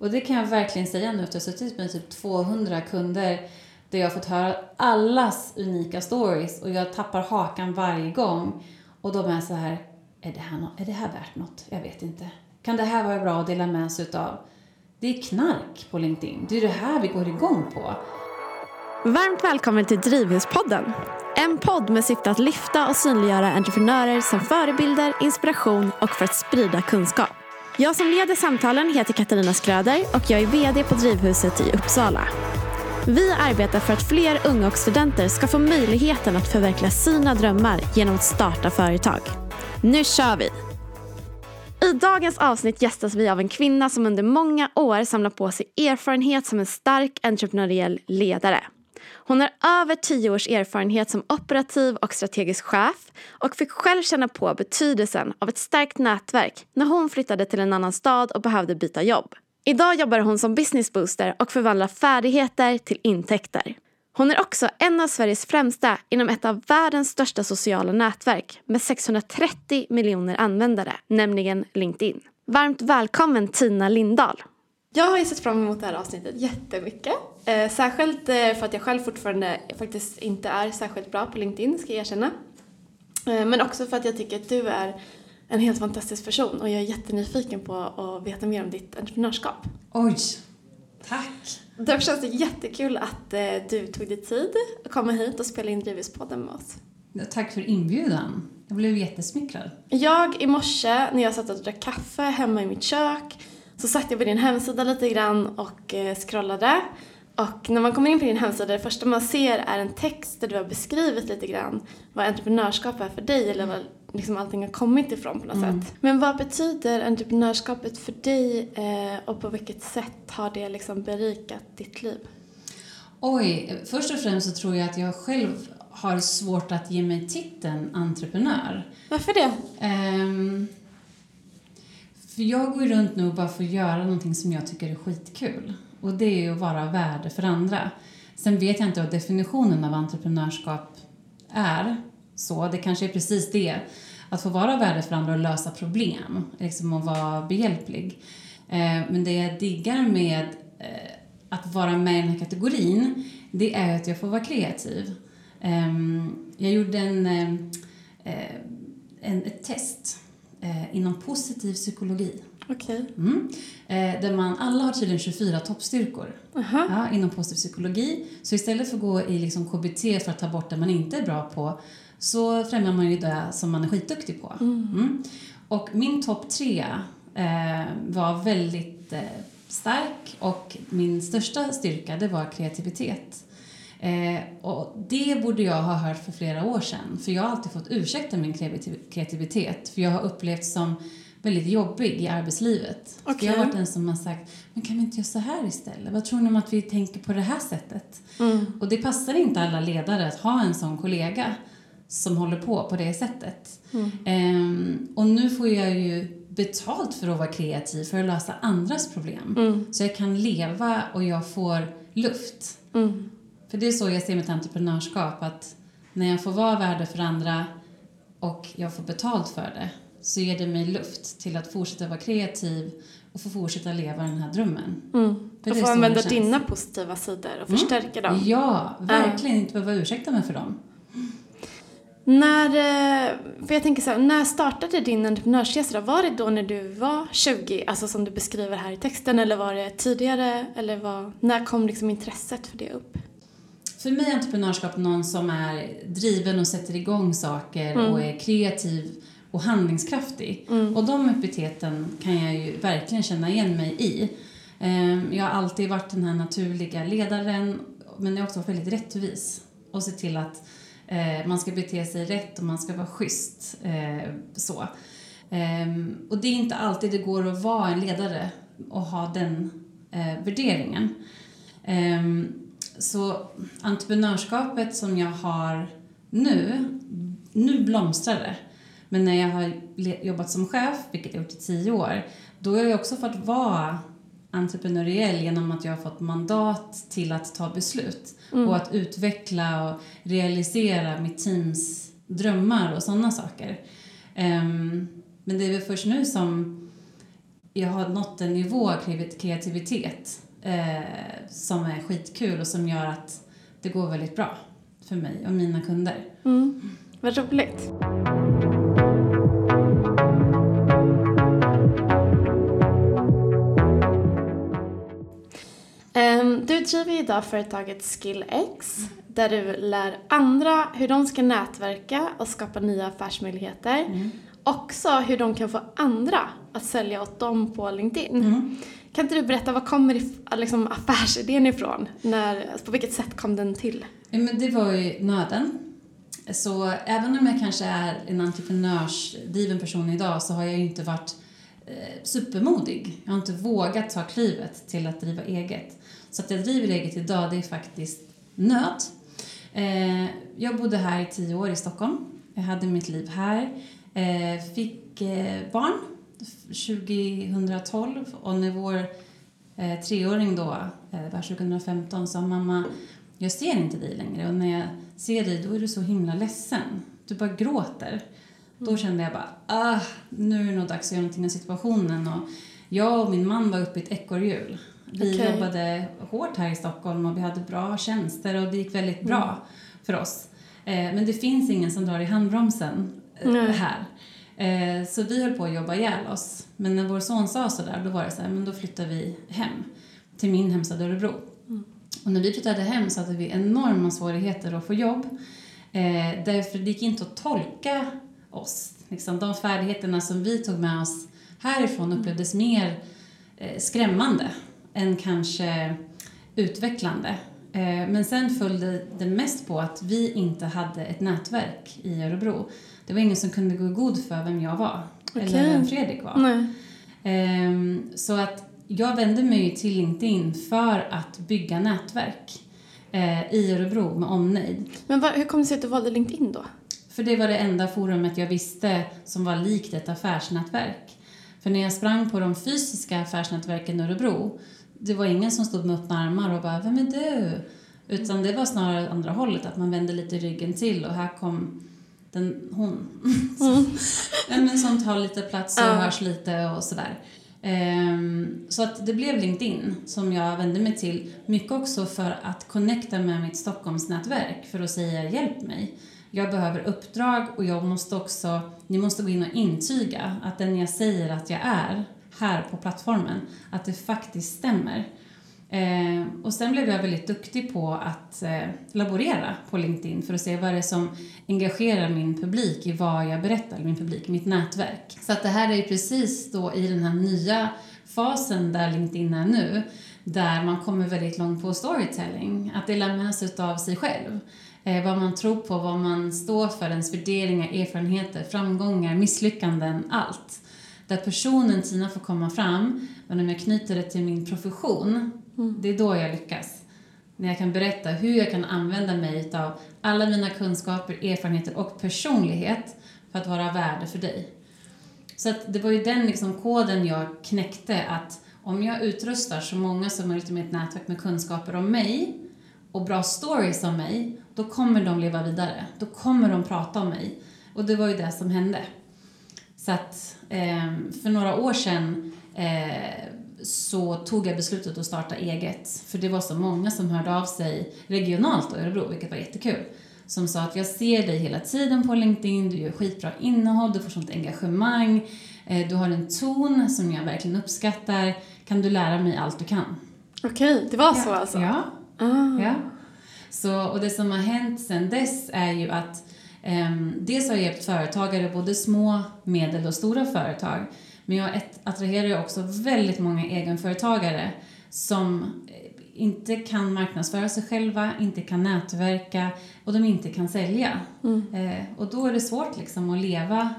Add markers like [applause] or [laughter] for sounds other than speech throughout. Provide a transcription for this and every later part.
Och det kan jag verkligen säga nu efter att ha suttit med typ 200 kunder där jag har fått höra allas unika stories och jag tappar hakan varje gång. Och de är så här, är det här, är det här värt något? Jag vet inte. Kan det här vara bra att dela med sig utav? Det är knark på LinkedIn. Det är det här vi går igång på. Varmt välkommen till Drivhuspodden. En podd med syfte att lyfta och synliggöra entreprenörer som förebilder, inspiration och för att sprida kunskap. Jag som leder samtalen heter Katarina Skröder och jag är VD på Drivhuset i Uppsala. Vi arbetar för att fler unga och studenter ska få möjligheten att förverkliga sina drömmar genom att starta företag. Nu kör vi! I dagens avsnitt gästas vi av en kvinna som under många år samlat på sig erfarenhet som en stark entreprenöriell ledare. Hon har över tio års erfarenhet som operativ och strategisk chef och fick själv känna på betydelsen av ett starkt nätverk när hon flyttade till en annan stad och behövde byta jobb. Idag jobbar hon som business booster och förvandlar färdigheter till intäkter. Hon är också en av Sveriges främsta inom ett av världens största sociala nätverk med 630 miljoner användare, nämligen LinkedIn. Varmt välkommen Tina Lindahl! Jag har ju sett fram emot det här avsnittet jättemycket. Eh, särskilt eh, för att jag själv fortfarande faktiskt inte är särskilt bra på LinkedIn, ska jag erkänna. Eh, men också för att jag tycker att du är en helt fantastisk person och jag är jättenyfiken på att veta mer om ditt entreprenörskap. Oj, tack! Därför känns det jättekul att eh, du tog dig tid att komma hit och spela in Drivhuspodden med oss. Tack för inbjudan. Jag blev jättesmickrad. Jag i morse när jag satt och drack kaffe hemma i mitt kök så satt jag på din hemsida lite grann och eh, scrollade. Och när man kommer in på din hemsida, det första man ser är en text där du har beskrivit lite grann vad entreprenörskap är för dig eller vad liksom allting har kommit ifrån på något mm. sätt. Men vad betyder entreprenörskapet för dig eh, och på vilket sätt har det liksom berikat ditt liv? Oj, först och främst så tror jag att jag själv har svårt att ge mig titeln entreprenör. Varför det? Um, för jag går ju runt nu och bara får göra någonting som jag tycker är skitkul. Och det är ju att vara värde för andra. Sen vet jag inte vad definitionen av entreprenörskap är. Så det kanske är precis det. Att få vara värde för andra och lösa problem. Liksom att vara behjälplig. Eh, men det jag diggar med eh, att vara med i den här kategorin, det är att jag får vara kreativ. Ehm, jag gjorde en, eh, en, ett test eh, inom positiv psykologi. Okay. Mm. Eh, där man, alla har tydligen 24 toppstyrkor uh -huh. ja, inom positiv psykologi. Så istället för att gå i liksom KBT för att ta bort det man inte är bra på så främjar man ju det som man är skitduktig på. Mm. Mm. Och min topp tre eh, var väldigt eh, stark och min största styrka det var kreativitet. Eh, och det borde jag ha hört för flera år sedan, för jag har alltid fått ursäkta min kreativitet, för jag har upplevt som väldigt jobbig i arbetslivet. Okay. Jag har varit den som har sagt, men kan vi inte göra så här istället? Vad tror ni om att vi tänker på det här sättet? Mm. Och det passar inte alla ledare att ha en sån kollega som håller på på det sättet. Mm. Ehm, och nu får jag ju betalt för att vara kreativ, för att lösa andras problem. Mm. Så jag kan leva och jag får luft. För det är så jag ser mitt entreprenörskap, att när jag får vara värde för andra och jag får betalt för det så ger det mig luft till att fortsätta vara kreativ och få fortsätta leva den här drömmen. Mm. och få använda dina positiva sidor och mm. förstärka dem. Ja, verkligen. Inte behöva ursäkta mig för dem. När, eh, för jag tänker så här, när startade din entreprenörsresa? Var det då när du var 20, alltså som du beskriver här i texten, eller var det tidigare? Eller var, när kom liksom intresset för det upp? För mig är entreprenörskap någon som är driven och sätter igång saker mm. och är kreativ och handlingskraftig. Mm. Och de epiteten kan jag ju verkligen känna igen mig i. Ehm, jag har alltid varit den här naturliga ledaren, men jag har också varit väldigt rättvis och sett till att Eh, man ska bete sig rätt och man ska vara schysst. Eh, så. Eh, och det är inte alltid det går att vara en ledare och ha den eh, värderingen. Ehm, så entreprenörskapet som jag har nu, nu blomstrar det. Men när jag har jobbat som chef, vilket jag gjort i tio år, då har jag också fått vara entreprenöriell genom att jag har fått mandat till att ta beslut mm. och att utveckla och realisera mitt teams drömmar och sådana saker. Um, men det är väl först nu som jag har nått en nivå av kreativitet eh, som är skitkul och som gör att det går väldigt bra för mig och mina kunder. Mm. Vad roligt. Um, du driver idag företaget SkillX där du lär andra hur de ska nätverka och skapa nya affärsmöjligheter. Mm. Också hur de kan få andra att sälja åt dem på LinkedIn. Mm. Kan inte du berätta, var kommer liksom, affärsidén ifrån? När, på vilket sätt kom den till? Ja, men det var ju nöden. Så även om jag kanske är en entreprenörsdriven person idag så har jag ju inte varit eh, supermodig. Jag har inte vågat ta klivet till att driva eget. Så att jag driver eget idag, det är faktiskt nöd. Eh, jag bodde här i tio år i Stockholm. Jag hade mitt liv här. Eh, fick eh, barn 2012 och när vår eh, treåring då eh, var 2015 sa mamma, jag ser inte dig längre och när jag ser dig då är du så himla ledsen. Du bara gråter. Mm. Då kände jag bara, ah, nu är det nog dags att göra någonting med situationen. Och jag och min man var uppe i ett ekorrhjul. Vi okay. jobbade hårt här i Stockholm och vi hade bra tjänster och det gick väldigt bra mm. för oss. Eh, men det finns ingen som drar i handbromsen eh, här. Eh, så vi höll på att jobba ihjäl oss. Men när vår son sa sådär, då var det så här, men då flyttar vi hem till min hemstad Örebro. Mm. Och när vi flyttade hem så hade vi enorma svårigheter att få jobb. Eh, därför det gick inte att tolka oss. Liksom, de färdigheterna som vi tog med oss härifrån upplevdes mer eh, skrämmande än kanske utvecklande. Eh, men sen följde det mest på att vi inte hade ett nätverk i Örebro det var ingen som kunde gå i god för vem jag var. Okay. Eller vem Fredrik var. Um, så att jag vände mig till LinkedIn för att bygga nätverk uh, i Örebro med omnejd. Men var, hur kom det sig att du valde LinkedIn då? För det var det enda forumet jag visste som var likt ett affärsnätverk. För när jag sprang på de fysiska affärsnätverken i Örebro, det var ingen som stod med öppna armar och bara ”Vem är du?” Utan det var snarare andra hållet, att man vände lite ryggen till och här kom den, hon. Mm. [laughs] men som tar lite plats och ja. hörs lite och sådär. Um, så att det blev LinkedIn som jag vände mig till. Mycket också för att connecta med mitt Stockholmsnätverk för att säga hjälp mig. Jag behöver uppdrag och jag måste också, ni måste gå in och intyga att den jag säger att jag är här på plattformen, att det faktiskt stämmer. Eh, och sen blev jag väldigt duktig på att eh, laborera på LinkedIn för att se vad det är som engagerar min publik i vad jag berättar, min publik, mitt nätverk. Så att det här är precis då i den här nya fasen där LinkedIn är nu, där man kommer väldigt långt på storytelling, att dela med sig av sig själv. Eh, vad man tror på, vad man står för, ens värderingar, erfarenheter, framgångar, misslyckanden, allt. Där personen Tina får komma fram, men om jag knyter det till min profession, Mm. Det är då jag lyckas. När jag kan berätta hur jag kan använda mig av alla mina kunskaper, erfarenheter och personlighet för att vara värde för dig. Så att det var ju den liksom koden jag knäckte att om jag utrustar så många som möjligt i mitt nätverk med kunskaper om mig och bra stories om mig, då kommer de leva vidare. Då kommer de prata om mig. Och det var ju det som hände. Så att eh, för några år sedan eh, så tog jag beslutet att starta eget. För det var så många som hörde av sig regionalt i Örebro, vilket var jättekul. Som sa att jag ser dig hela tiden på LinkedIn, du gör skitbra innehåll, du får sånt engagemang, eh, du har en ton som jag verkligen uppskattar. Kan du lära mig allt du kan? Okej, det var så alltså? Ja. Ah. ja. Så, och det som har hänt sen dess är ju att um, dels har jag hjälpt företagare, både små, medel och stora företag, men jag attraherar också väldigt många egenföretagare som eh, inte kan marknadsföra sig själva, inte kan nätverka och de inte kan sälja. Mm. Eh, och då är det svårt liksom att leva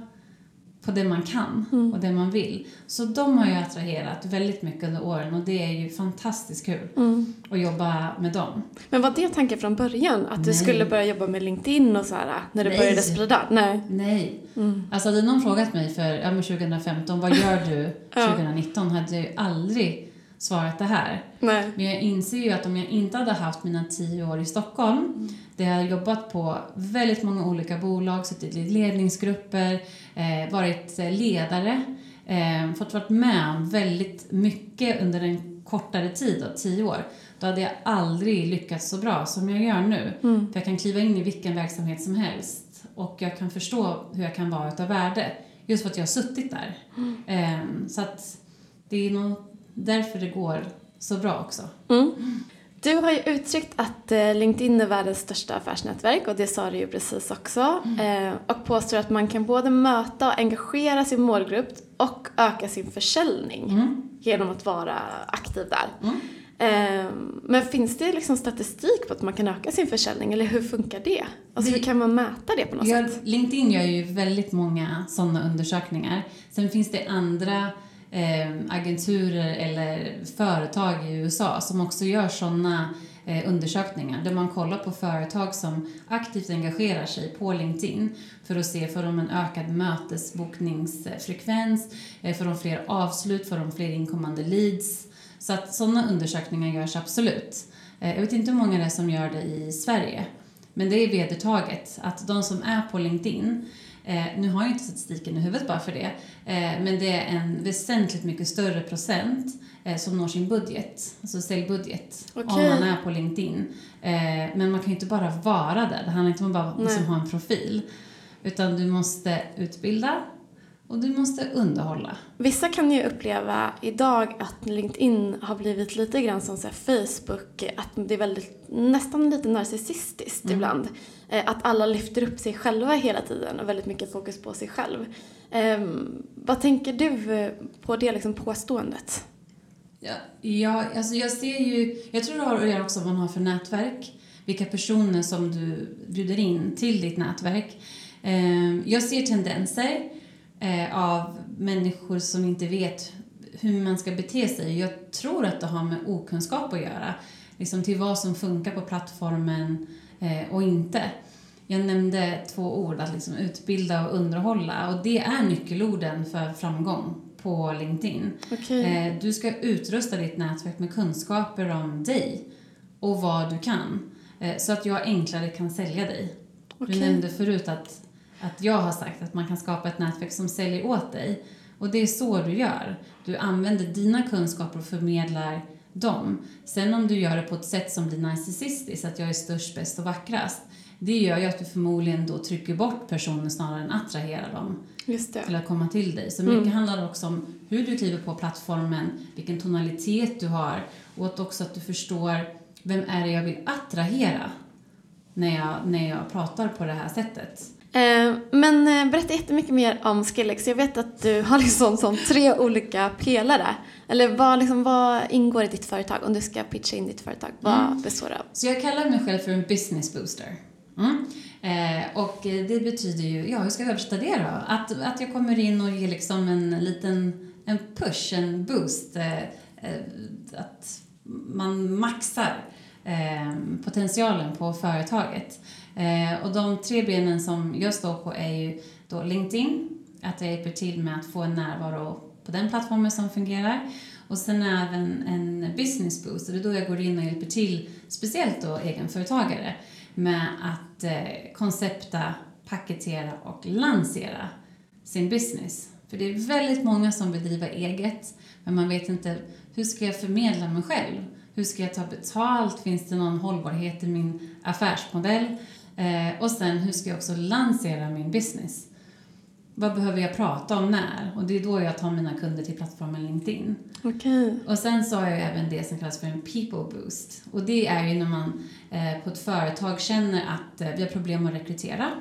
på det man kan mm. och det man vill. Så de har jag attraherat väldigt mycket under åren och det är ju fantastiskt kul mm. att jobba med dem. Men var det tanken från början? Att Nej. du skulle börja jobba med LinkedIn och så här när du Nej. började sprida? Nej. Nej. Mm. Alltså hade någon frågat mig för ja, 2015, vad gör du 2019? hade jag ju aldrig svarat det här. Nej. Men jag inser ju att om jag inte hade haft mina tio år i Stockholm, mm. där jag har jobbat på väldigt många olika bolag, suttit i ledningsgrupper, eh, varit ledare eh, fått varit med om väldigt mycket under en kortare tid, då, tio år, då hade jag aldrig lyckats så bra som jag gör nu. Mm. För jag kan kliva in i vilken verksamhet som helst och jag kan förstå hur jag kan vara utav värde. Just för att jag har suttit där. Eh, så att det är nog därför det går så bra också. Mm. Du har ju uttryckt att eh, LinkedIn är världens största affärsnätverk och det sa du ju precis också. Eh, och påstår att man kan både möta och engagera sin målgrupp och öka sin försäljning Mm. genom att vara aktiv där. Mm. Eh, men finns det liksom statistik på att man kan öka sin försäljning eller hur funkar det? Alltså Det- hur kan man mäta det på något Jag, sätt? LinkedIn gör ju väldigt många sådana undersökningar. Sen finns det andra Eh, agenturer eller företag i USA som också gör sådana eh, undersökningar där man kollar på företag som aktivt engagerar sig på LinkedIn för att se får de en ökad mötesbokningsfrekvens, eh, får de fler avslut, får de fler inkommande leads. Så att sådana undersökningar görs absolut. Eh, jag vet inte hur många det är som gör det i Sverige. Men det är vedertaget att de som är på LinkedIn, eh, nu har jag inte statistiken i huvudet bara för det, eh, men det är en väsentligt mycket större procent eh, som når sin budget, alltså säljbudget, om Okej. man är på LinkedIn. Eh, men man kan ju inte bara vara där, det handlar inte om att bara liksom, ha en profil. Utan du måste utbilda och du måste underhålla. Vissa kan ju uppleva idag att LinkedIn har blivit lite grann som så Facebook, att det är väldigt, nästan lite narcissistiskt Mm. ibland. Eh, Att alla lyfter upp sig själva hela tiden och väldigt mycket fokus på sig själv. Ehm, vad tänker du eh, på det liksom påståendet? Ja, ja, alltså jag ser ju, jag tror det har att göra också vad man har för nätverk. Vilka personer som du bjuder in till ditt nätverk. Eh, jag ser tendenser eh, av människor som inte vet hur man ska bete sig. Jag tror att det har med okunskap att göra. Liksom till vad som funkar på plattformen eh, och inte. Jag nämnde två ord, att liksom utbilda och underhålla. Och det är nyckelorden för framgång på LinkedIn. Okej. Eh, Du ska utrusta ditt nätverk med kunskaper om dig och vad du kan. Eh, Så att jag enklare kan sälja dig. Okej. Du nämnde förut att, att jag har sagt att man kan skapa ett nätverk som säljer åt dig. Och det är så du gör. Du använder dina kunskaper och förmedlar dem. Sen om du gör det på ett sätt som blir narcissistiskt, att jag är störst, bäst och vackrast. Det gör ju att du förmodligen då trycker bort personer snarare än attraherar dem till att komma till dig. Så Mm. mycket handlar också om hur du kliver på plattformen, vilken tonalitet du har och också att du förstår vem är det jag vill attrahera när jag, när jag pratar på det här sättet. Eh, Men eh, berätta jättemycket mer om Skillex. Jag vet att du har liksom som tre olika pelare. Eller vad, liksom, vad ingår i ditt företag? Om du ska pitcha in ditt företag, vad Mm. består det av? Så jag kallar mig själv för en business booster. Mm. Eh, och det betyder ju, ja hur ska jag översätta det då? Att, att jag kommer in och ger liksom en liten en push, en boost. Eh, eh, att man maxar potentialen på företaget. Eh, och de tre benen som jag står på är ju då LinkedIn, att jag hjälper till med att få en närvaro på den plattformen som fungerar. Och sen även en business boost, och det är då jag går in och hjälper till, speciellt då egenföretagare, med att eh, koncepta, paketera och lansera sin business. För det är väldigt många som vill driva eget, men man vet inte hur ska jag förmedla mig själv? Hur ska jag ta betalt? Finns det någon hållbarhet i min affärsmodell? Eh, och sen hur ska jag också lansera min business? Vad behöver jag prata om när? Och det är då jag tar mina kunder till plattformen LinkedIn. Okej. Och sen så har jag även det som kallas för en people boost. Och det är ju när man eh, på ett företag känner att eh, vi har problem att rekrytera.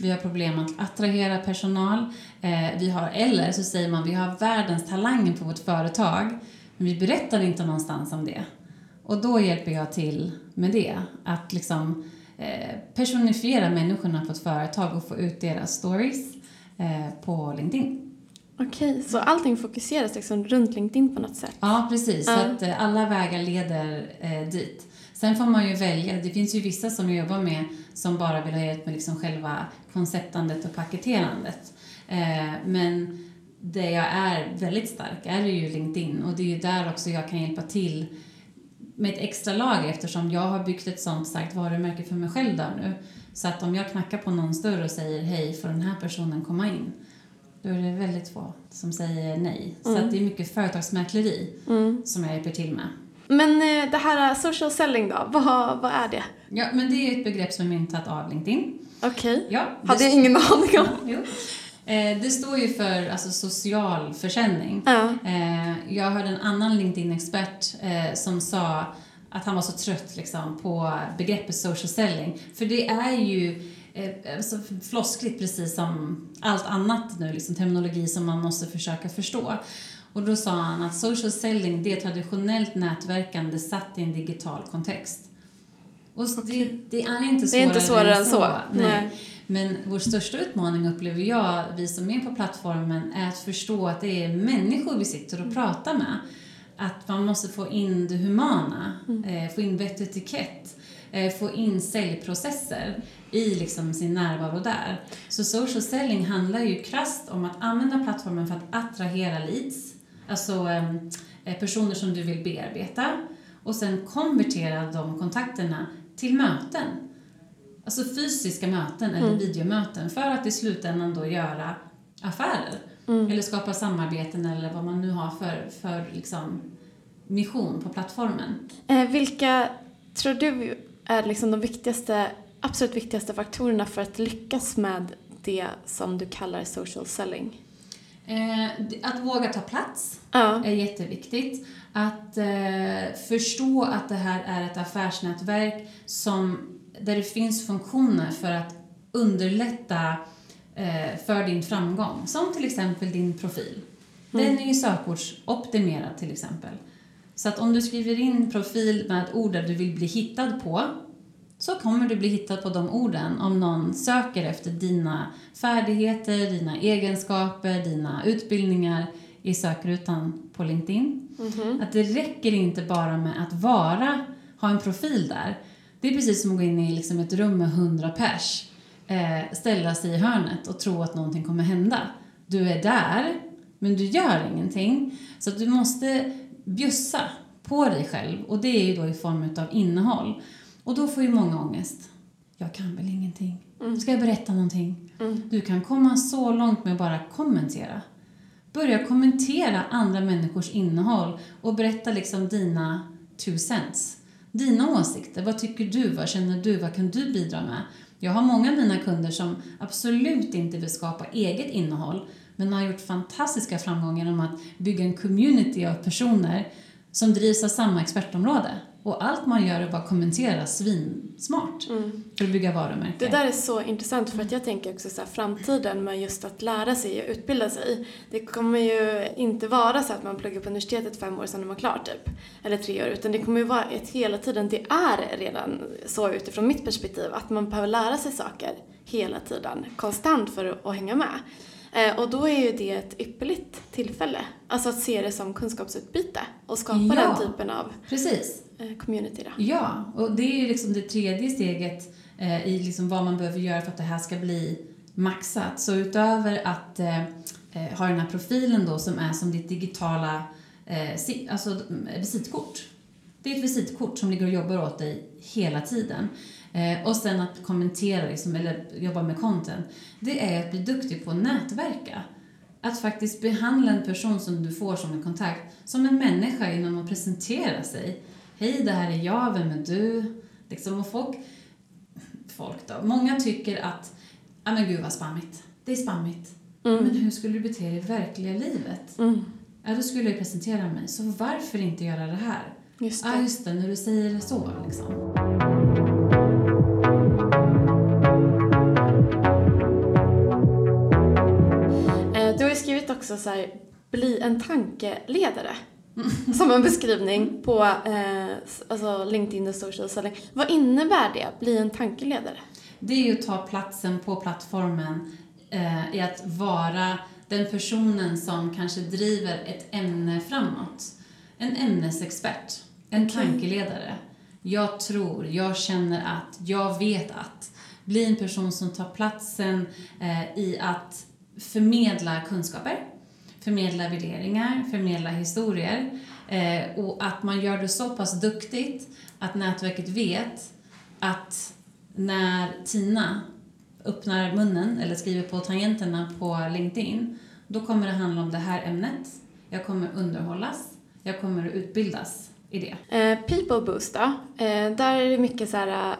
Vi har problem att attrahera personal. Eh, vi har, eller så säger man vi har världens talanger på vårt företag, men vi berättar inte någonstans om det. Och då hjälper jag till med det. Att liksom personifiera människorna på ett företag och få ut deras stories eh, på LinkedIn. Okej, så allting fokuseras liksom runt LinkedIn på något sätt? Ja, precis. Så Ja. att eh, alla vägar leder eh, dit. Sen får man ju välja. Det finns ju vissa som jag jobbar med som bara vill ha hjälp med liksom själva konceptandet och paketerandet. Eh, men det jag är väldigt stark är ju LinkedIn och det är ju där också jag kan hjälpa till med ett extra lager eftersom jag har byggt ett sånt starkt varumärke för mig själv där nu. Så att om jag knackar på någon större och säger hej, får den här personen komma in? då är det väldigt få som säger nej. Så Mm. att det är mycket företagsmäkleri Mm. som jag hjälper till med. Men eh, det här social selling då, vad, vad är det? Ja, men det är ett begrepp som är myntat av LinkedIn. Okej. Ja, det Hade jag ingen aning om. Jo. Eh, det står ju för alltså, social försäljning. Ja. Eh, jag hörde en annan LinkedIn-expert eh, som sa att han var så trött liksom, på begreppet social selling. För det är ju alltså, floskligt precis som allt annat nu, liksom, terminologi som man måste försöka förstå. Och då sa han att social selling det är traditionellt nätverkande satt i en digital kontext. Och s- det, det är inte Det svårare, är inte svårare än så. Nej. Nej. Men vår största utmaning upplever jag, vi som är på plattformen, är att förstå att det är människor vi sitter och pratar med. Att man måste få in det humana, eh, få in och etikett, eh, få in säljprocesser i liksom sin närvaro där. Så social selling handlar ju krasst om att använda plattformen för att attrahera leads, alltså eh, personer som du vill bearbeta och sen konvertera de kontakterna till möten. Alltså fysiska möten eller videomöten för att i slutändan då göra affärer. Eller skapa samarbeten eller vad man nu har för, för liksom mission på plattformen. Eh, vilka tror du är liksom de viktigaste, absolut viktigaste faktorerna för att lyckas med det som du kallar social selling? Eh, att våga ta plats Ja. är jätteviktigt. Att eh, förstå att det här är ett affärsnätverk som, där det finns funktioner för att underlätta eh, för din framgång. Som till exempel din profil. Den är ju sökordsoptimerad till exempel. Så att om du skriver in profil med ett ord där du vill bli hittad på så kommer du bli hittad på de orden om någon söker efter dina färdigheter, dina egenskaper, dina utbildningar i sökrutan på LinkedIn. Att det räcker inte bara med att vara, ha en profil där. Det är precis som att gå in i liksom ett rum med 100 pers, eh, ställa sig i hörnet och tro att någonting kommer hända. Du är där, men du gör ingenting. Så att du måste bjussa på dig själv och det är ju då i form av innehåll. Och då får ju många ångest. Jag kan väl ingenting. Ska jag berätta någonting? Du kan komma så långt med att bara kommentera. Börja kommentera andra människors innehåll och berätta liksom dina two cents. Dina åsikter. Vad tycker du? Vad känner du? Vad kan du bidra med? Jag har många av mina kunder som absolut inte vill skapa eget innehåll men har gjort fantastiska framgångar genom att bygga en community av personer som drivs av samma expertområde. Och allt man gör är bara kommentera svinsmart för att bygga varumärke. Det där är så intressant för att jag tänker också så här, framtiden med just att lära sig och utbilda sig. Det kommer ju inte vara så att man pluggar på universitetet fem år är man klar typ. Eller tre år. Utan det kommer ju vara ett hela tiden, det är redan så utifrån mitt perspektiv, att man behöver lära sig saker hela tiden, konstant för att, att hänga med. Eh, och då är ju det ett ypperligt tillfälle. Alltså att se det som kunskapsutbyte och skapa Ja. den typen av Precis. Eh, community då. Ja, och det är ju liksom det tredje steget eh, i liksom vad man behöver göra för att det här ska bli maxat. Så utöver att eh, eh ha den här profilen då som är som ditt digitala eh, si, alltså, eh, visitkort. Det är ett visitkort som ligger och jobbar åt dig hela tiden. Eh, och sen att kommentera liksom, eller jobba med content. Det är att bli duktig på att nätverka. Att faktiskt behandla en person som du får som en kontakt som en människa genom att presentera sig. Hej, det här är jag, vem är du? Liksom, och folk, folk då, många tycker att, ja men gud vad spammigt. Det är spammigt. Men hur skulle du bete dig i verkliga livet? Mm. Ja, då skulle jag presentera mig. Så varför inte göra det här? Just Ja, det. just det, när du säger det så liksom. Eh, Du har ju skrivit också så här, bli en tankeledare. [laughs] Som en beskrivning på eh, alltså LinkedIn och social selling. Vad innebär det, bli en tankeledare? Det är ju att ta platsen på plattformen eh, i att vara den personen som kanske driver ett ämne framåt. En ämnesexpert, en Okej. tankeledare. Jag tror, jag känner att, jag vet att. Bli en person som tar platsen eh, i att förmedla kunskaper, förmedla värderingar, förmedla historier eh, och att man gör det så pass duktigt att nätverket vet att när Tina öppnar munnen eller skriver på tangenterna på LinkedIn då kommer det handla om det här ämnet. Jag kommer underhållas. Jag kommer att utbildas i det. Eh, people boost då? Eh, där är det mycket så här,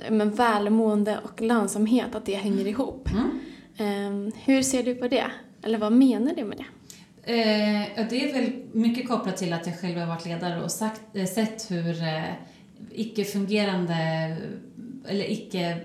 eh, men välmående och lönsamhet, att det hänger ihop. Mm. Eh, hur ser du på det? Eller vad menar du med det? Eh, det är väl mycket kopplat till att jag själv har varit ledare och sagt, eh, sett hur eh, icke-fungerande eller icke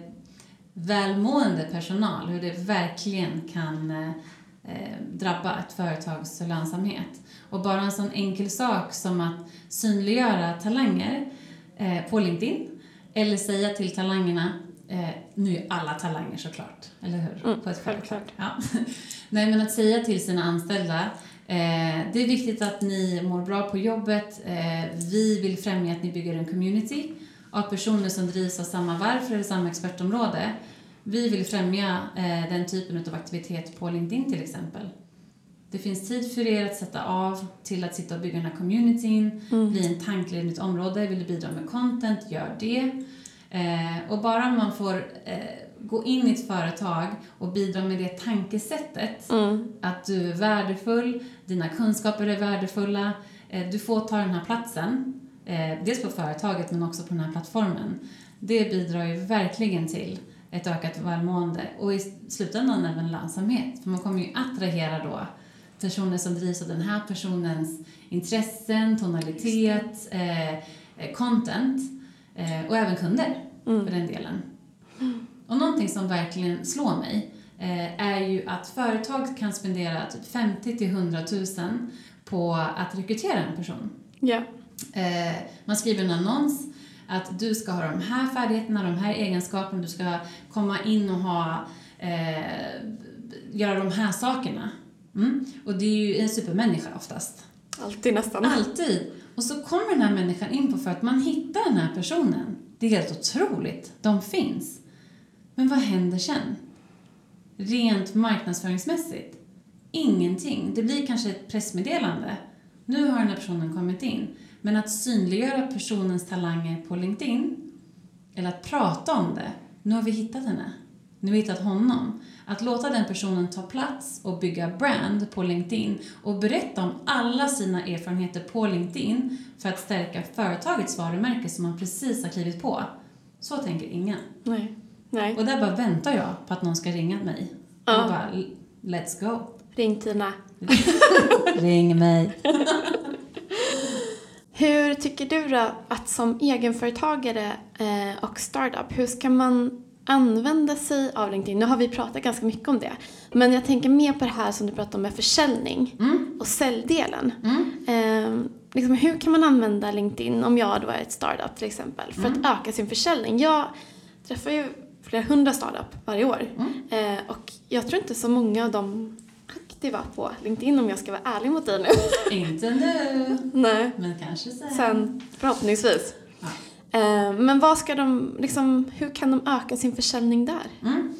välmående personal, hur det verkligen kan eh, drabba ett företags lönsamhet. Och bara en sån enkel sak som att synliggöra talanger eh, på LinkedIn eller säga till talangerna Eh, nu är alla talanger såklart, eller hur? Mm, på ett självklart. Ja. [laughs] Nej, men att säga till sina anställda eh, det är viktigt att ni mår bra på jobbet. Eh, vi vill främja att ni bygger en community av personer som drivs av samma varför eller samma expertområde. Vi vill främja eh, den typen av aktivitet på LinkedIn till exempel. Det finns tid för er att sätta av till att sitta och bygga den här communityn, mm. bli en tankled i ett område. Vill du bidra med content, gör det. Eh, och bara man får eh, gå in i ett företag och bidra med det tankesättet, mm. att du är värdefull, dina kunskaper är värdefulla, eh, du får ta den här platsen, eh, dels på företaget men också på den här plattformen. Det bidrar ju verkligen till ett ökat välmående och i slutändan även lönsamhet. För man kommer ju attrahera då personer som drivs av den här personens intressen, tonalitet, eh, eh, content Eh, och även kunder, mm. för den delen. Och någonting som verkligen slår mig eh, är ju att företag kan spendera typ 50 till 100 000 på att rekrytera en person. Yeah. Eh, man skriver en annons att du ska ha de här färdigheterna, de här egenskaperna, du ska komma in och ha, eh, göra de här sakerna. Mm. Och det är ju en supermänniska oftast. Alltid nästan. Alltid. Och så kommer den här människan in på för att man hittar den här personen. Det är helt otroligt. De finns. Men vad händer sen? Rent marknadsföringsmässigt? Ingenting. Det blir kanske ett pressmeddelande. Nu har den här personen kommit in. Men att synliggöra personens talanger på LinkedIn, eller att prata om det, nu har vi hittat henne. Nu har vi hittat honom. Att låta den personen ta plats och bygga brand på LinkedIn och berätta om alla sina erfarenheter på LinkedIn för att stärka företagets varumärke som man precis har klivit på. Så tänker ingen. Nej. Nej. Och där bara väntar jag på att någon ska ringa mig. Ja. Och bara, let's go. Ring Tina. [laughs] Ring mig. [laughs] Hur tycker du då att som egenföretagare eh, och startup, hur ska man använda sig av LinkedIn. Nu har vi pratat ganska mycket om det. Men jag tänker mer på det här som du pratade om med försäljning mm. och säljdelen. Mm. Eh, liksom, hur kan man använda LinkedIn om jag då är ett startup till exempel för mm. att öka sin försäljning? Jag träffar ju flera hundra startup varje år mm. eh, och jag tror inte så många av dem aktiva på LinkedIn om jag ska vara ärlig mot dig nu. [laughs] Inte nu. Nej. Men kanske sen. Sen förhoppningsvis. Eh, men vad ska de, liksom, hur kan de öka sin försäljning där? Mm.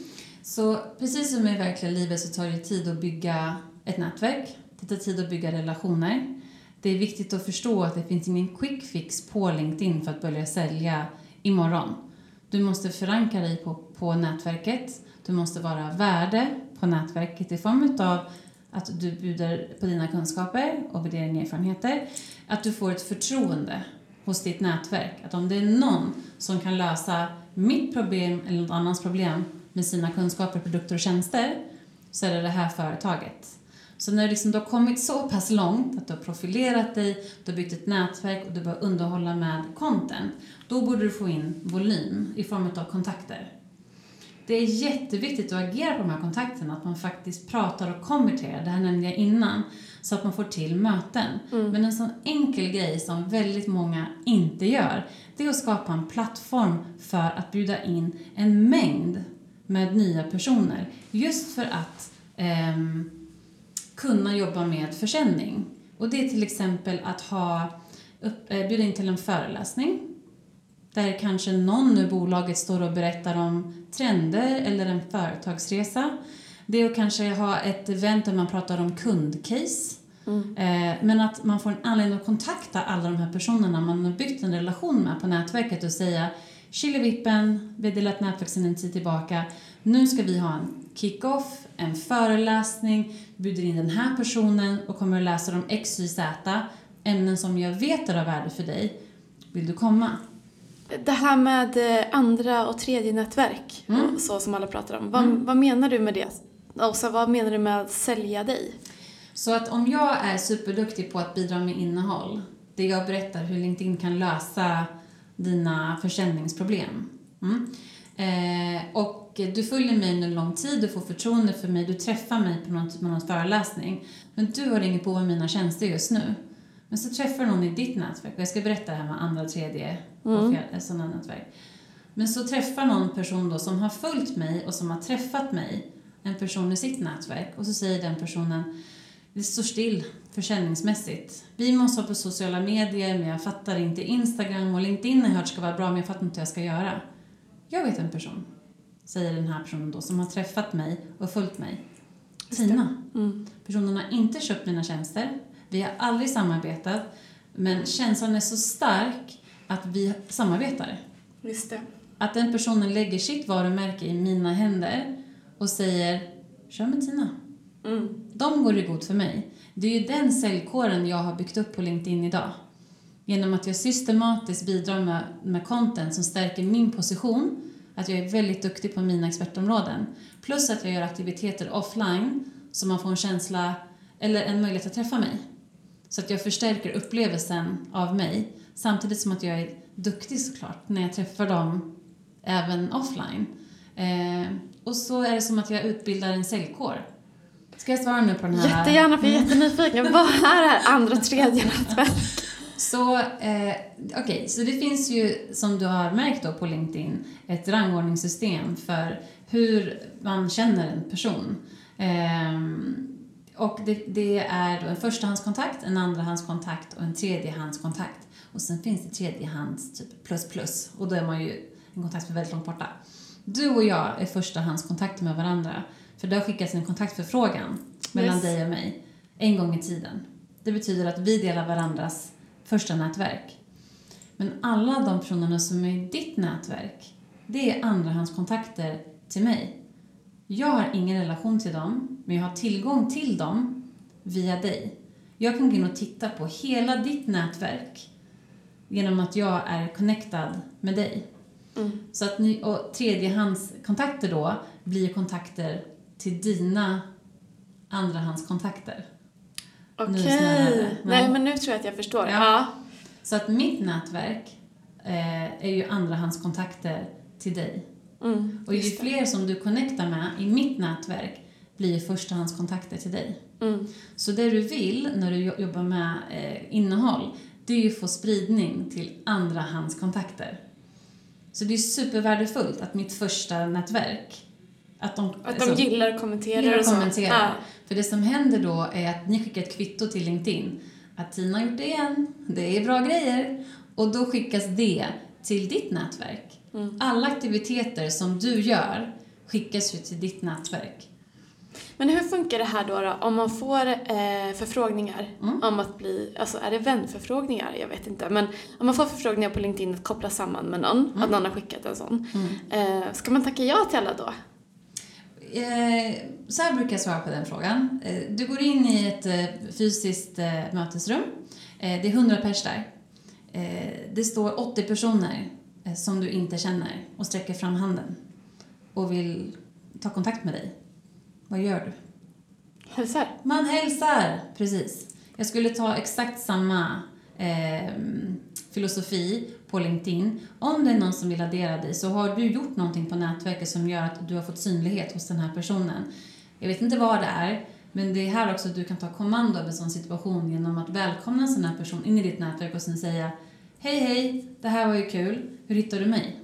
Så precis som i verkliga livet så tar det tid att bygga ett nätverk. Det tar tid att bygga relationer. Det är viktigt att förstå att det finns ingen quick fix på LinkedIn för att börja sälja imorgon. Du måste förankra dig på, på nätverket. Du måste vara värde på nätverket i form av att du bjuder på dina kunskaper och värderingar och erfarenheter. Att du får ett förtroende hos ditt nätverk. Att om det är någon som kan lösa mitt problem eller någon annans problem med sina kunskaper, produkter och tjänster så är det det här företaget. Så när liksom du har kommit så pass långt att du har profilerat dig, du har byggt ett nätverk och du börjar underhålla med content, då borde du få in volym i form av kontakter. Det är jätteviktigt att agera på de här kontakterna, att man faktiskt pratar och konverterar. Det här nämnde jag innan så att man får till möten. Mm. Men en sån enkel grej som väldigt många inte gör, det är att skapa en plattform för att bjuda in en mängd med nya personer. Just för att eh, kunna jobba med försäljning. Och det är till exempel att ha, upp, eh, bjuda in till en föreläsning där kanske någon i bolaget står och berättar om trender eller en företagsresa det är att kanske ha ett event där man pratar om kundcase. Mm. Eh, men att man får en anledning att kontakta alla de här personerna man har byggt en relation med på nätverket och säga Chilivippen, vi har delat nätverk sedan en tid tillbaka. Nu ska vi ha en kick-off, en föreläsning, bjuder in den här personen och kommer att läsa om X, Y, Z, ämnen som jag vet är av värde för dig. Vill du komma? Det här med eh, andra och tredje nätverk, Mm. och så som alla pratar om. Vad, Mm. vad menar du med det? Och så, vad menar du med att sälja dig? Så att om jag är superduktig på att bidra med innehåll, det jag berättar hur LinkedIn kan lösa dina försäljningsproblem. Mm. Eh, och du följer mig under lång tid, du får förtroende för mig, du träffar mig på någon, på någon föreläsning. Men du har inget behov av mina tjänster just nu. Men så träffar någon i ditt nätverk, och jag ska berätta det här med andra, tredje och Mm. sådana nätverk. Men så träffar någon person då som har följt mig och som har träffat mig, en person i sitt nätverk, och så säger den personen det står still försäljningsmässigt. Vi måste ha på sociala medier, men jag fattar inte Instagram och LinkedIn har jag hört ska vara bra, men jag fattar inte vad jag ska göra. Jag vet en person, säger den här personen då, som har träffat mig och följt mig. Tina. Mm. Personen har inte köpt mina tjänster. Vi har aldrig samarbetat. Men känslan är så stark att vi samarbetar. Just det. Att den personen lägger sitt varumärke i mina händer och säger Kör med Tina. Mm. De går i god för mig. Det är ju den säljkåren jag har byggt upp på LinkedIn idag. Genom att jag systematiskt bidrar med, med content som stärker min position, att jag är väldigt duktig på mina expertområden, plus att jag gör aktiviteter offline så man får en känsla, eller en möjlighet att träffa mig. Så att jag förstärker upplevelsen av mig, samtidigt som att jag är duktig såklart när jag träffar dem även offline. Eh, och så är det som att jag utbildar en säljkår. Ska jag svara nu på den här? Jättegärna, för jag är jättenyfiken. Vad är det här andra tredje [laughs] nätverk? Så, eh, okej, så det finns ju, som du har märkt då på LinkedIn, ett rangordningssystem för hur man känner en person. Ehm, och det, det är då en förstahandskontakt, en andrahandskontakt och en tredjehandskontakt. Och sen finns det tredjehands typ plus plus och då är man ju en kontakt som är väldigt långt borta. Du och jag är förstahandskontakter med varandra för det har skickats en kontaktförfrågan mellan Yes. dig och mig en gång i tiden. Det betyder att vi delar varandras första nätverk. Men alla de personerna som är i ditt nätverk, det är andrahandskontakter till mig. Jag har ingen relation till dem, men jag har tillgång till dem via dig. Jag kan gå in och titta på hela ditt nätverk genom att jag är connectad med dig. Mm. Så att ni, och tredjehandskontakter då blir kontakter till dina andrahandskontakter. Okej. snällare. Nej, men nu tror jag att jag förstår. Ja. Ja. Så att mitt nätverk eh, är ju andrahandskontakter till dig. Mm. Och ju fler som du connectar med i mitt nätverk blir ju förstahandskontakter till dig. Mm. Så det du vill när du jo- jobbar med eh, innehåll, det är ju att få spridning till andrahandskontakter. Så det är supervärdefullt att mitt första nätverk, att de, Att de alltså, gillar och kommenterar gillar och att så. kommentera. Ja. För det som händer då är att ni skickar ett kvitto till LinkedIn. Att Tina har gjort det igen, det är bra grejer. Och då skickas det till ditt nätverk. Mm. Alla aktiviteter som du gör skickas ju till ditt nätverk. Men hur funkar det här då, då om man får eh, förfrågningar Mm. om att bli, alltså är det vänförfrågningar? Jag vet inte. Men om man får förfrågningar på LinkedIn att koppla samman med någon, Mm. att någon har skickat en sån. Mm. Eh, ska man tacka ja till alla då? Eh, så här brukar jag svara på den frågan. Eh, du går in i ett eh, fysiskt mötesrum. Det är 100 pers där. Det står 80 personer som du inte känner och sträcker fram handen och vill ta kontakt med dig. Vad gör du? Hälsar. Man hälsar, precis. Jag skulle ta exakt samma eh, filosofi på LinkedIn. Om det är någon som vill addera dig så har du gjort någonting på nätverket som gör att du har fått synlighet hos den här personen. Jag vet inte vad det är, men det är här också att du kan ta kommando över en sån situation genom att välkomna en sån här person in i ditt nätverk och sen säga Hej hej, det här var ju kul. Hur hittar du mig?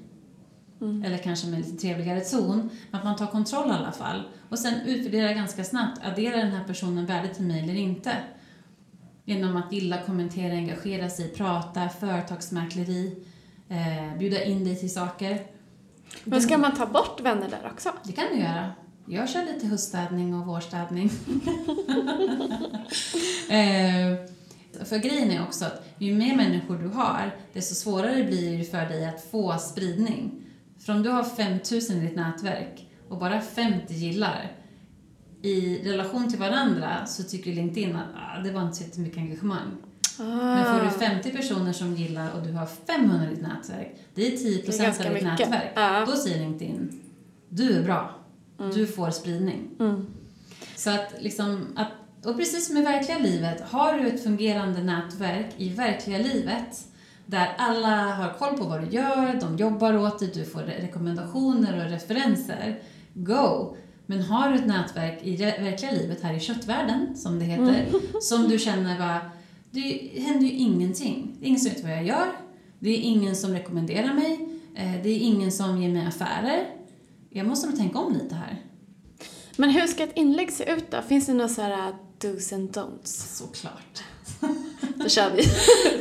Mm. Eller kanske med lite trevligare ton. Att man tar kontroll i alla fall. Och sen utvärdera ganska snabbt. Adderar den här personen värde till mig eller inte? Genom att gilla, kommentera, engagera sig, prata, företagsmäkleri, eh, bjuda in dig till saker. Men ska man ta bort vänner där också? Det kan du göra. Jag kör lite höststädning och vårstädning. [laughs] eh, för grejen är också att ju mer människor du har, desto svårare blir det för dig att få spridning. För om du har 5000 i ditt nätverk och bara 50 gillar, i relation till varandra så tycker LinkedIn att ah, det var inte så jättemycket engagemang. Ah. Men får du 50 personer som gillar och du har 500 i ditt nätverk, det är 10 Det är ganska av ditt mycket. nätverk. Ja. Då säger LinkedIn, du är bra. Du får spridning. Mm. Så att liksom, att, och precis som i verkliga livet, har du ett fungerande nätverk i verkliga livet där alla har koll på vad du gör, de jobbar åt dig, du får re- rekommendationer och referenser, go! Men har du ett nätverk i verkliga livet här i köttvärlden, som det heter, [laughs] som du känner bara, det händer ju ingenting. Det är ingen som vet vad jag gör, det är ingen som rekommenderar mig, eh, det är ingen som ger mig affärer. Jag måste nog tänka om lite här. Men hur ska ett inlägg se ut då? Finns det några så här uh, dos and don'ts? Såklart. Då kör vi.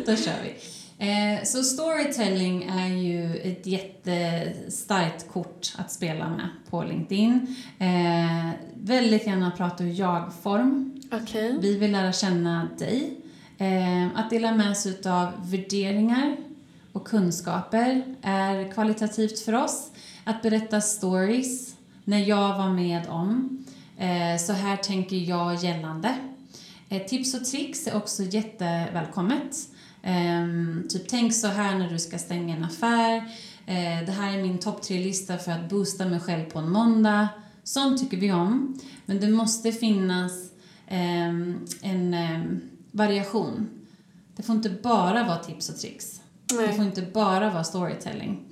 [laughs] Då kör vi. Eh, så storytelling är ju ett jättestarkt kort att spela med på LinkedIn. Eh, väldigt gärna prata ur jag-form. Okej. Vi vill lära känna dig. Eh, att dela med sig av värderingar och kunskaper är kvalitativt för oss. Att berätta stories när jag var med om. Eh, så här tänker jag gällande. Eh, tips och tricks är också jättevälkommet. Ehm, typ tänk så här när du ska stänga en affär. Eh, det här är min topp tre-lista för att boosta mig själv på en måndag. Sånt tycker vi om. Men det måste finnas ehm, en ehm, variation. Det får inte bara vara tips och tricks. Det får Nej. inte bara vara storytelling.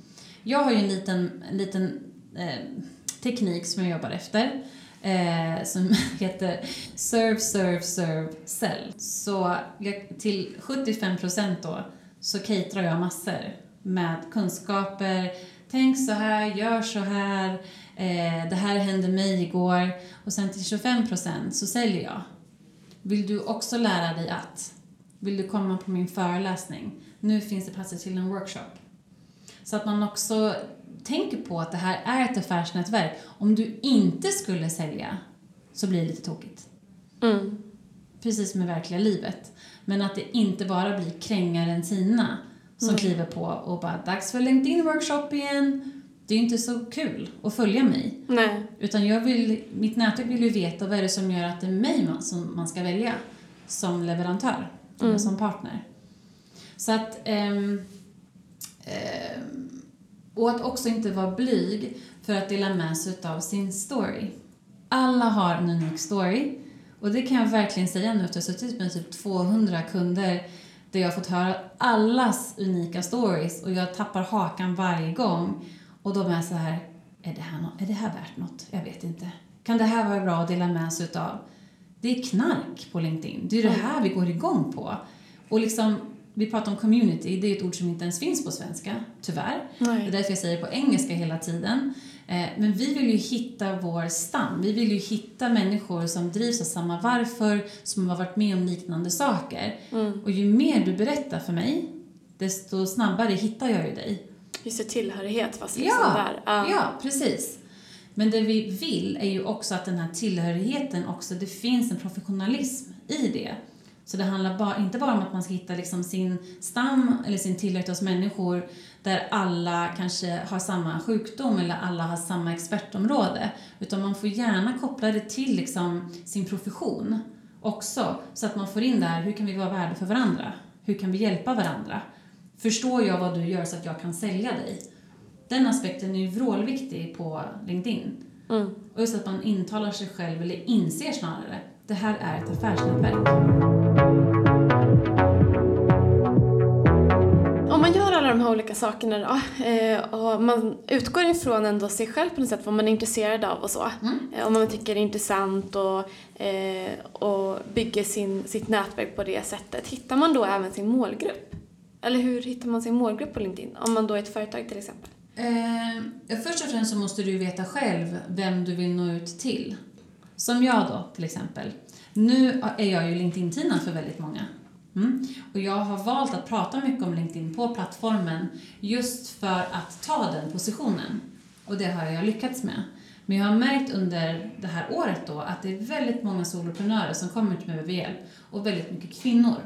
Jag har ju en liten, en liten eh, teknik som jag jobbar efter. Eh, som [laughs] heter serve, serve, serve, sell. Så jag, till 75 procent då så caterar jag massor med kunskaper. Tänk så här, gör så här, eh, det här hände mig igår. Och sen till 25 procent så säljer jag. Vill du också lära dig att? Vill du komma på min föreläsning? Nu finns det platser till en workshop. Så att man också tänker på att det här är ett affärsnätverk. Om du inte skulle sälja så blir det lite tokigt. Mm. Precis som i verkliga livet. Men att det inte bara blir krängaren Tina som Mm. kliver på och bara dags för LinkedIn-workshop igen. Det är ju inte så kul att följa mig. Nej. Utan jag vill, mitt nätverk vill ju veta vad är det som gör att det är mig man, som man ska välja som leverantör, eller Mm. som partner. Så att... ehm, ehm, och att också inte vara blyg för att dela med sig av sin story. Alla har en unik story. Och det kan jag verkligen säga nu efter att ha suttit med typ 200 kunder där jag har fått höra allas unika stories och jag tappar hakan varje gång. Och de är så här, är det här, nå- är det här värt något? Jag vet inte. Kan det här vara bra att dela med sig av? Det är knark på LinkedIn. Det är det här vi går igång på. Och liksom, vi pratar om community, det är ett ord som inte ens finns på svenska, tyvärr. Det är Nej. därför jag säger på engelska hela tiden. Eh, Men vi vill ju hitta vår stam. Vi vill ju hitta människor som drivs av samma varför, som har varit med om liknande saker. Mm. Och ju mer du berättar för mig, desto snabbare hittar jag ju dig. Just det, tillhörighet fast liksom Ja, där. Ja. Ja, precis. Men det vi vill är ju också att den här tillhörigheten också, det finns en professionalism i det. Så det handlar bara, inte bara om att man ska hitta liksom sin stam eller sin tillhörighet hos människor där alla kanske har samma sjukdom eller alla har samma expertområde. Utan man får gärna koppla det till liksom sin profession också. Så att man får in det här, hur kan vi vara värde för varandra? Hur kan vi hjälpa varandra? Förstår jag vad du gör så att jag kan sälja dig? Den aspekten är ju vrålviktig på LinkedIn. Mm. Och just att man intalar sig själv, eller inser snarare, det här är ett affärsnätverk. Om man gör alla de här olika sakerna då, eh, och man utgår ifrån ändå sig själv på något sätt, vad man är intresserad av och så. Mm. Eh, Om man tycker det är intressant och, eh, och bygger sin, sitt nätverk på det sättet, hittar man då även sin målgrupp? Eller hur hittar man sin målgrupp på LinkedIn? Om man då är ett företag till exempel. Eh, först och främst så måste du veta själv vem du vill nå ut till. Som jag då, till exempel. Nu är jag ju LinkedIn-tina för väldigt många. Mm. Och jag har valt att prata mycket om LinkedIn på plattformen just för att ta den positionen. Och det har jag lyckats med. Men jag har märkt under det här året då att det är väldigt många soloprenörer som kommer till mig och hjälp och väldigt mycket kvinnor.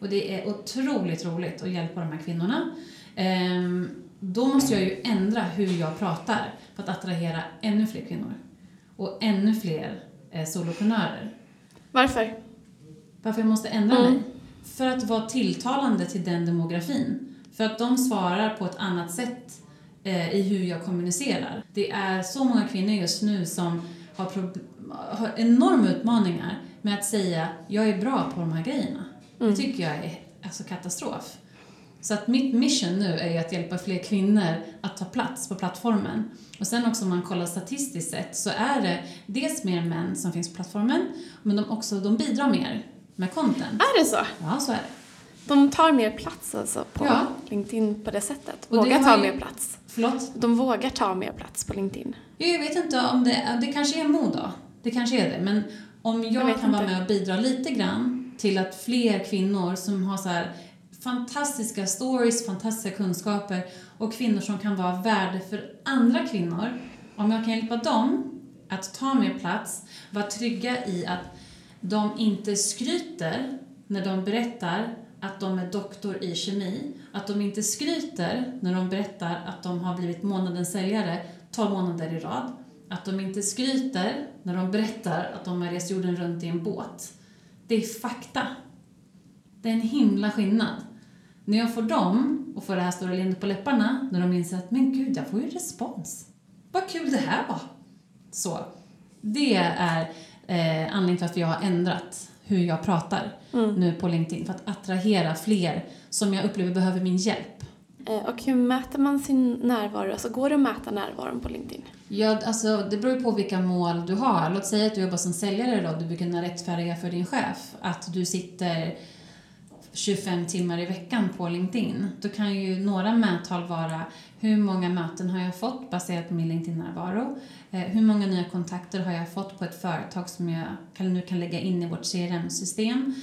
och det är otroligt roligt att hjälpa de här kvinnorna. Ehm, då måste jag ju ändra hur jag pratar för att attrahera ännu fler kvinnor och ännu fler eh, soloprenörer. Varför? Varför jag måste ändra Mm. mig? För att vara tilltalande till den demografin. För att de svarar på ett annat sätt eh, i hur jag kommunicerar. Det är så många kvinnor just nu som har, har enorma utmaningar med att säga jag är bra på de här grejerna. Mm. Det tycker jag är alltså katastrof. Så att mitt mission nu är att hjälpa fler kvinnor att ta plats på plattformen. Och sen också om man kollar statistiskt sett så är det dels mer män som finns på plattformen, men de, också, de bidrar mer med content. Är det så? Ja, så är det. De tar mer plats alltså på Ja. LinkedIn på det sättet? Och det Vågar har ta ju- mer plats? Förlåt? De vågar ta mer plats på LinkedIn? Jag vet inte om det, det kanske är mod då. Det kanske är det. Men om jag, Jag kan vara inte. med och bidra lite grann till att fler kvinnor som har så här fantastiska stories, fantastiska kunskaper och kvinnor som kan vara värde för andra kvinnor. Om jag kan hjälpa dem att ta mer plats, vara trygga i att de inte skryter när de berättar att de är doktor i kemi, att de inte skryter när de berättar att de har blivit månadens säljare 12 månader i rad, att de inte skryter när de berättar att de har rest jorden runt i en båt. Det är fakta. Det är en himla skillnad. När jag får dem och får det här stora leendet på läpparna, när de inser att men gud, jag får ju respons. Vad kul det här var. Så. Det är eh, anledningen till varför jag har ändrat hur jag pratar nu på LinkedIn. För att attrahera fler som jag upplever behöver min hjälp. Eh, Och hur mäter man sin närvaro? Alltså går det att mäta närvaron på LinkedIn? Ja, alltså, det beror ju på vilka mål du har. Låt säga att du jobbar som säljare då, du vill kunna rättfärdiga för din chef att du sitter 25 timmar i veckan på LinkedIn. Då kan ju några mättal vara hur många möten har jag fått baserat på min LinkedIn-närvaro? Eh, hur många nya kontakter har jag fått på ett företag som jag nu kan lägga in i vårt CRM-system?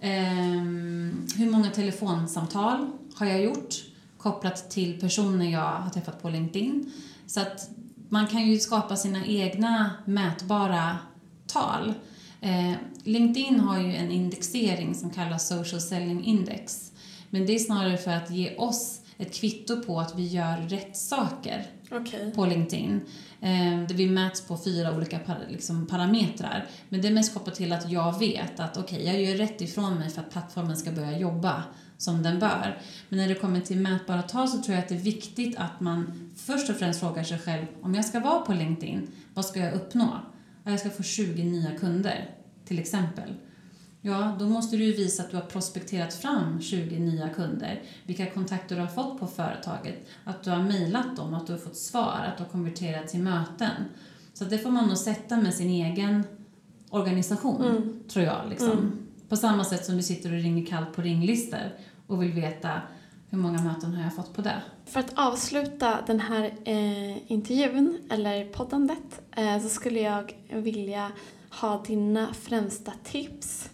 Ehm, hur många telefonsamtal har jag gjort kopplat till personer jag har träffat på LinkedIn? Så att man kan ju skapa sina egna mätbara tal. Eh, LinkedIn har ju en indexering som kallas Social Selling Index. Men det är snarare för att ge oss ett kvitto på att vi gör rätt saker Okej. på LinkedIn. Eh, vi mäts på fyra olika par, liksom, parametrar. Men det är mest kopplat till att jag vet att okej, jag gör rätt ifrån mig för att plattformen ska börja jobba som den bör. Men när det kommer till mätbara tal så tror jag att det är viktigt att man först och främst frågar sig själv om jag ska vara på LinkedIn, vad ska jag uppnå? Ja, Jag ska få 20 nya kunder, till exempel. Ja, då måste du visa att du har prospekterat fram 20 nya kunder, vilka kontakter du har fått på företaget, att du har mejlat dem, att du har fått svar, att du har konverterat till möten. Så det får man nog sätta med sin egen organisation, Mm. tror jag. Liksom. På samma sätt som du sitter och ringer kallt på ringlistor och vill veta hur många möten har jag fått på det. För att avsluta den här eh, intervjun, eller poddandet, eh, så skulle jag vilja ha dina främsta tips.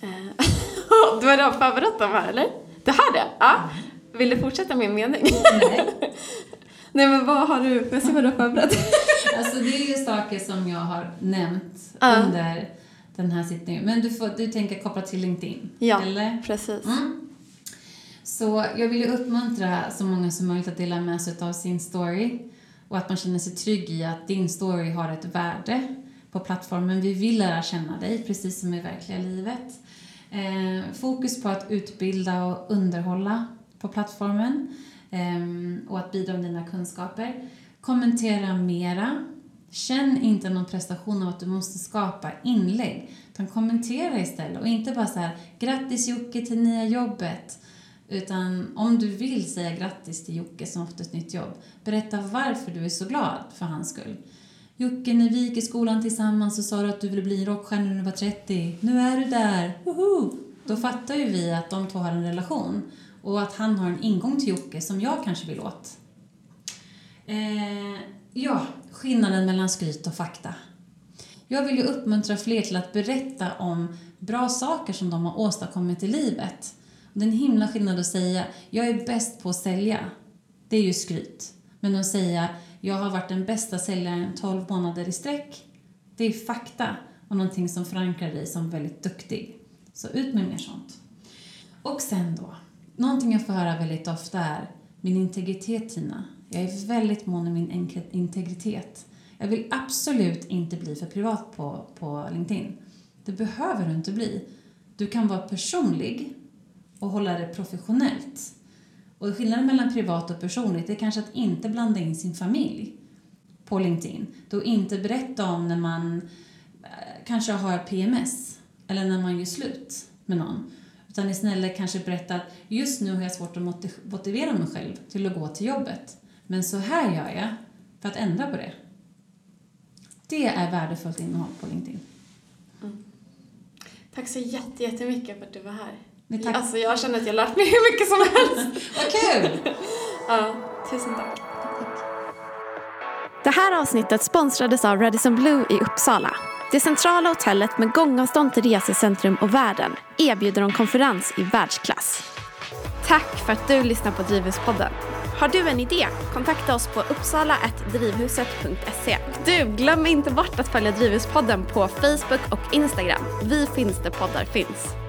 Eh, [laughs] du har redan förberett dem här, eller? Det här det? Ja. Vill du fortsätta min mening? Nej. [laughs] Nej, men vad har du, jag ser vad du har förberett. [laughs] Alltså det är ju saker som jag har nämnt Ja. under den här sittningen. Men du, får, du tänker koppla till LinkedIn? Ja. Eller? Precis. Mm. Så jag vill ju uppmuntra så många som möjligt att dela med sig av sin story och att man känner sig trygg i att din story har ett värde på plattformen. Vi vill lära känna dig, precis som i verkliga livet. Eh, fokus på att utbilda och underhålla på plattformen eh, och att bidra med dina kunskaper. Kommentera mera. Känn inte någon prestation av att du måste skapa inlägg, utan kommentera istället. Och inte bara så här, grattis Jocke till nya jobbet. Utan om du vill säga grattis till Jocke som har fått ett nytt jobb, berätta varför du är så glad för hans skull. Jocke, när vi gick i skolan tillsammans så sa du att du ville bli rockstjärna när du var 30. Nu är du där! Woho! Då fattar ju vi att de två har en relation och att han har en ingång till Jocke som jag kanske vill åt. Eh, ja, skillnaden mellan skryt och fakta. Jag vill ju uppmuntra fler till att berätta om bra saker som de har åstadkommit i livet. Det är en himla skillnad att säga jag är bäst på att sälja. Det är ju skryt. Men att säga jag har varit den bästa säljaren 12 månader i sträck. Det är fakta och någonting som förankrar dig som väldigt duktig. Så ut med mer sånt. Och sen då, någonting jag får höra väldigt ofta är min integritet Tina. Jag är väldigt mån om min integritet. Jag vill absolut inte bli för privat på, på LinkedIn. Det behöver du inte bli. Du kan vara personlig och hålla det professionellt. Och skillnaden mellan privat och personligt är kanske att inte blanda in sin familj på LinkedIn. Då inte berätta om när man eh, kanske har PMS eller när man gör slut med någon. Utan istället kanske berätta att just nu har jag svårt att motivera mig själv till att gå till jobbet. Men så här gör jag för att ändra på det. Det är värdefullt innehåll på LinkedIn. Mm. Tack så jättemycket för att du var här tack. Alltså jag känner att jag har lärt mig hur mycket som helst. [laughs] Vad kul! ja, tusen tack. tack. Det här avsnittet sponsrades av Radisson Blue i Uppsala. Det centrala hotellet med gångavstånd till resecentrum och världen erbjuder en konferens i världsklass. Tack för att du lyssnar på Drivhuspodden. Har du en idé? Kontakta oss på uppsala.drivhuset.se. Du, glöm inte bort att följa Drivhuspodden på Facebook och Instagram. Vi finns där poddar finns.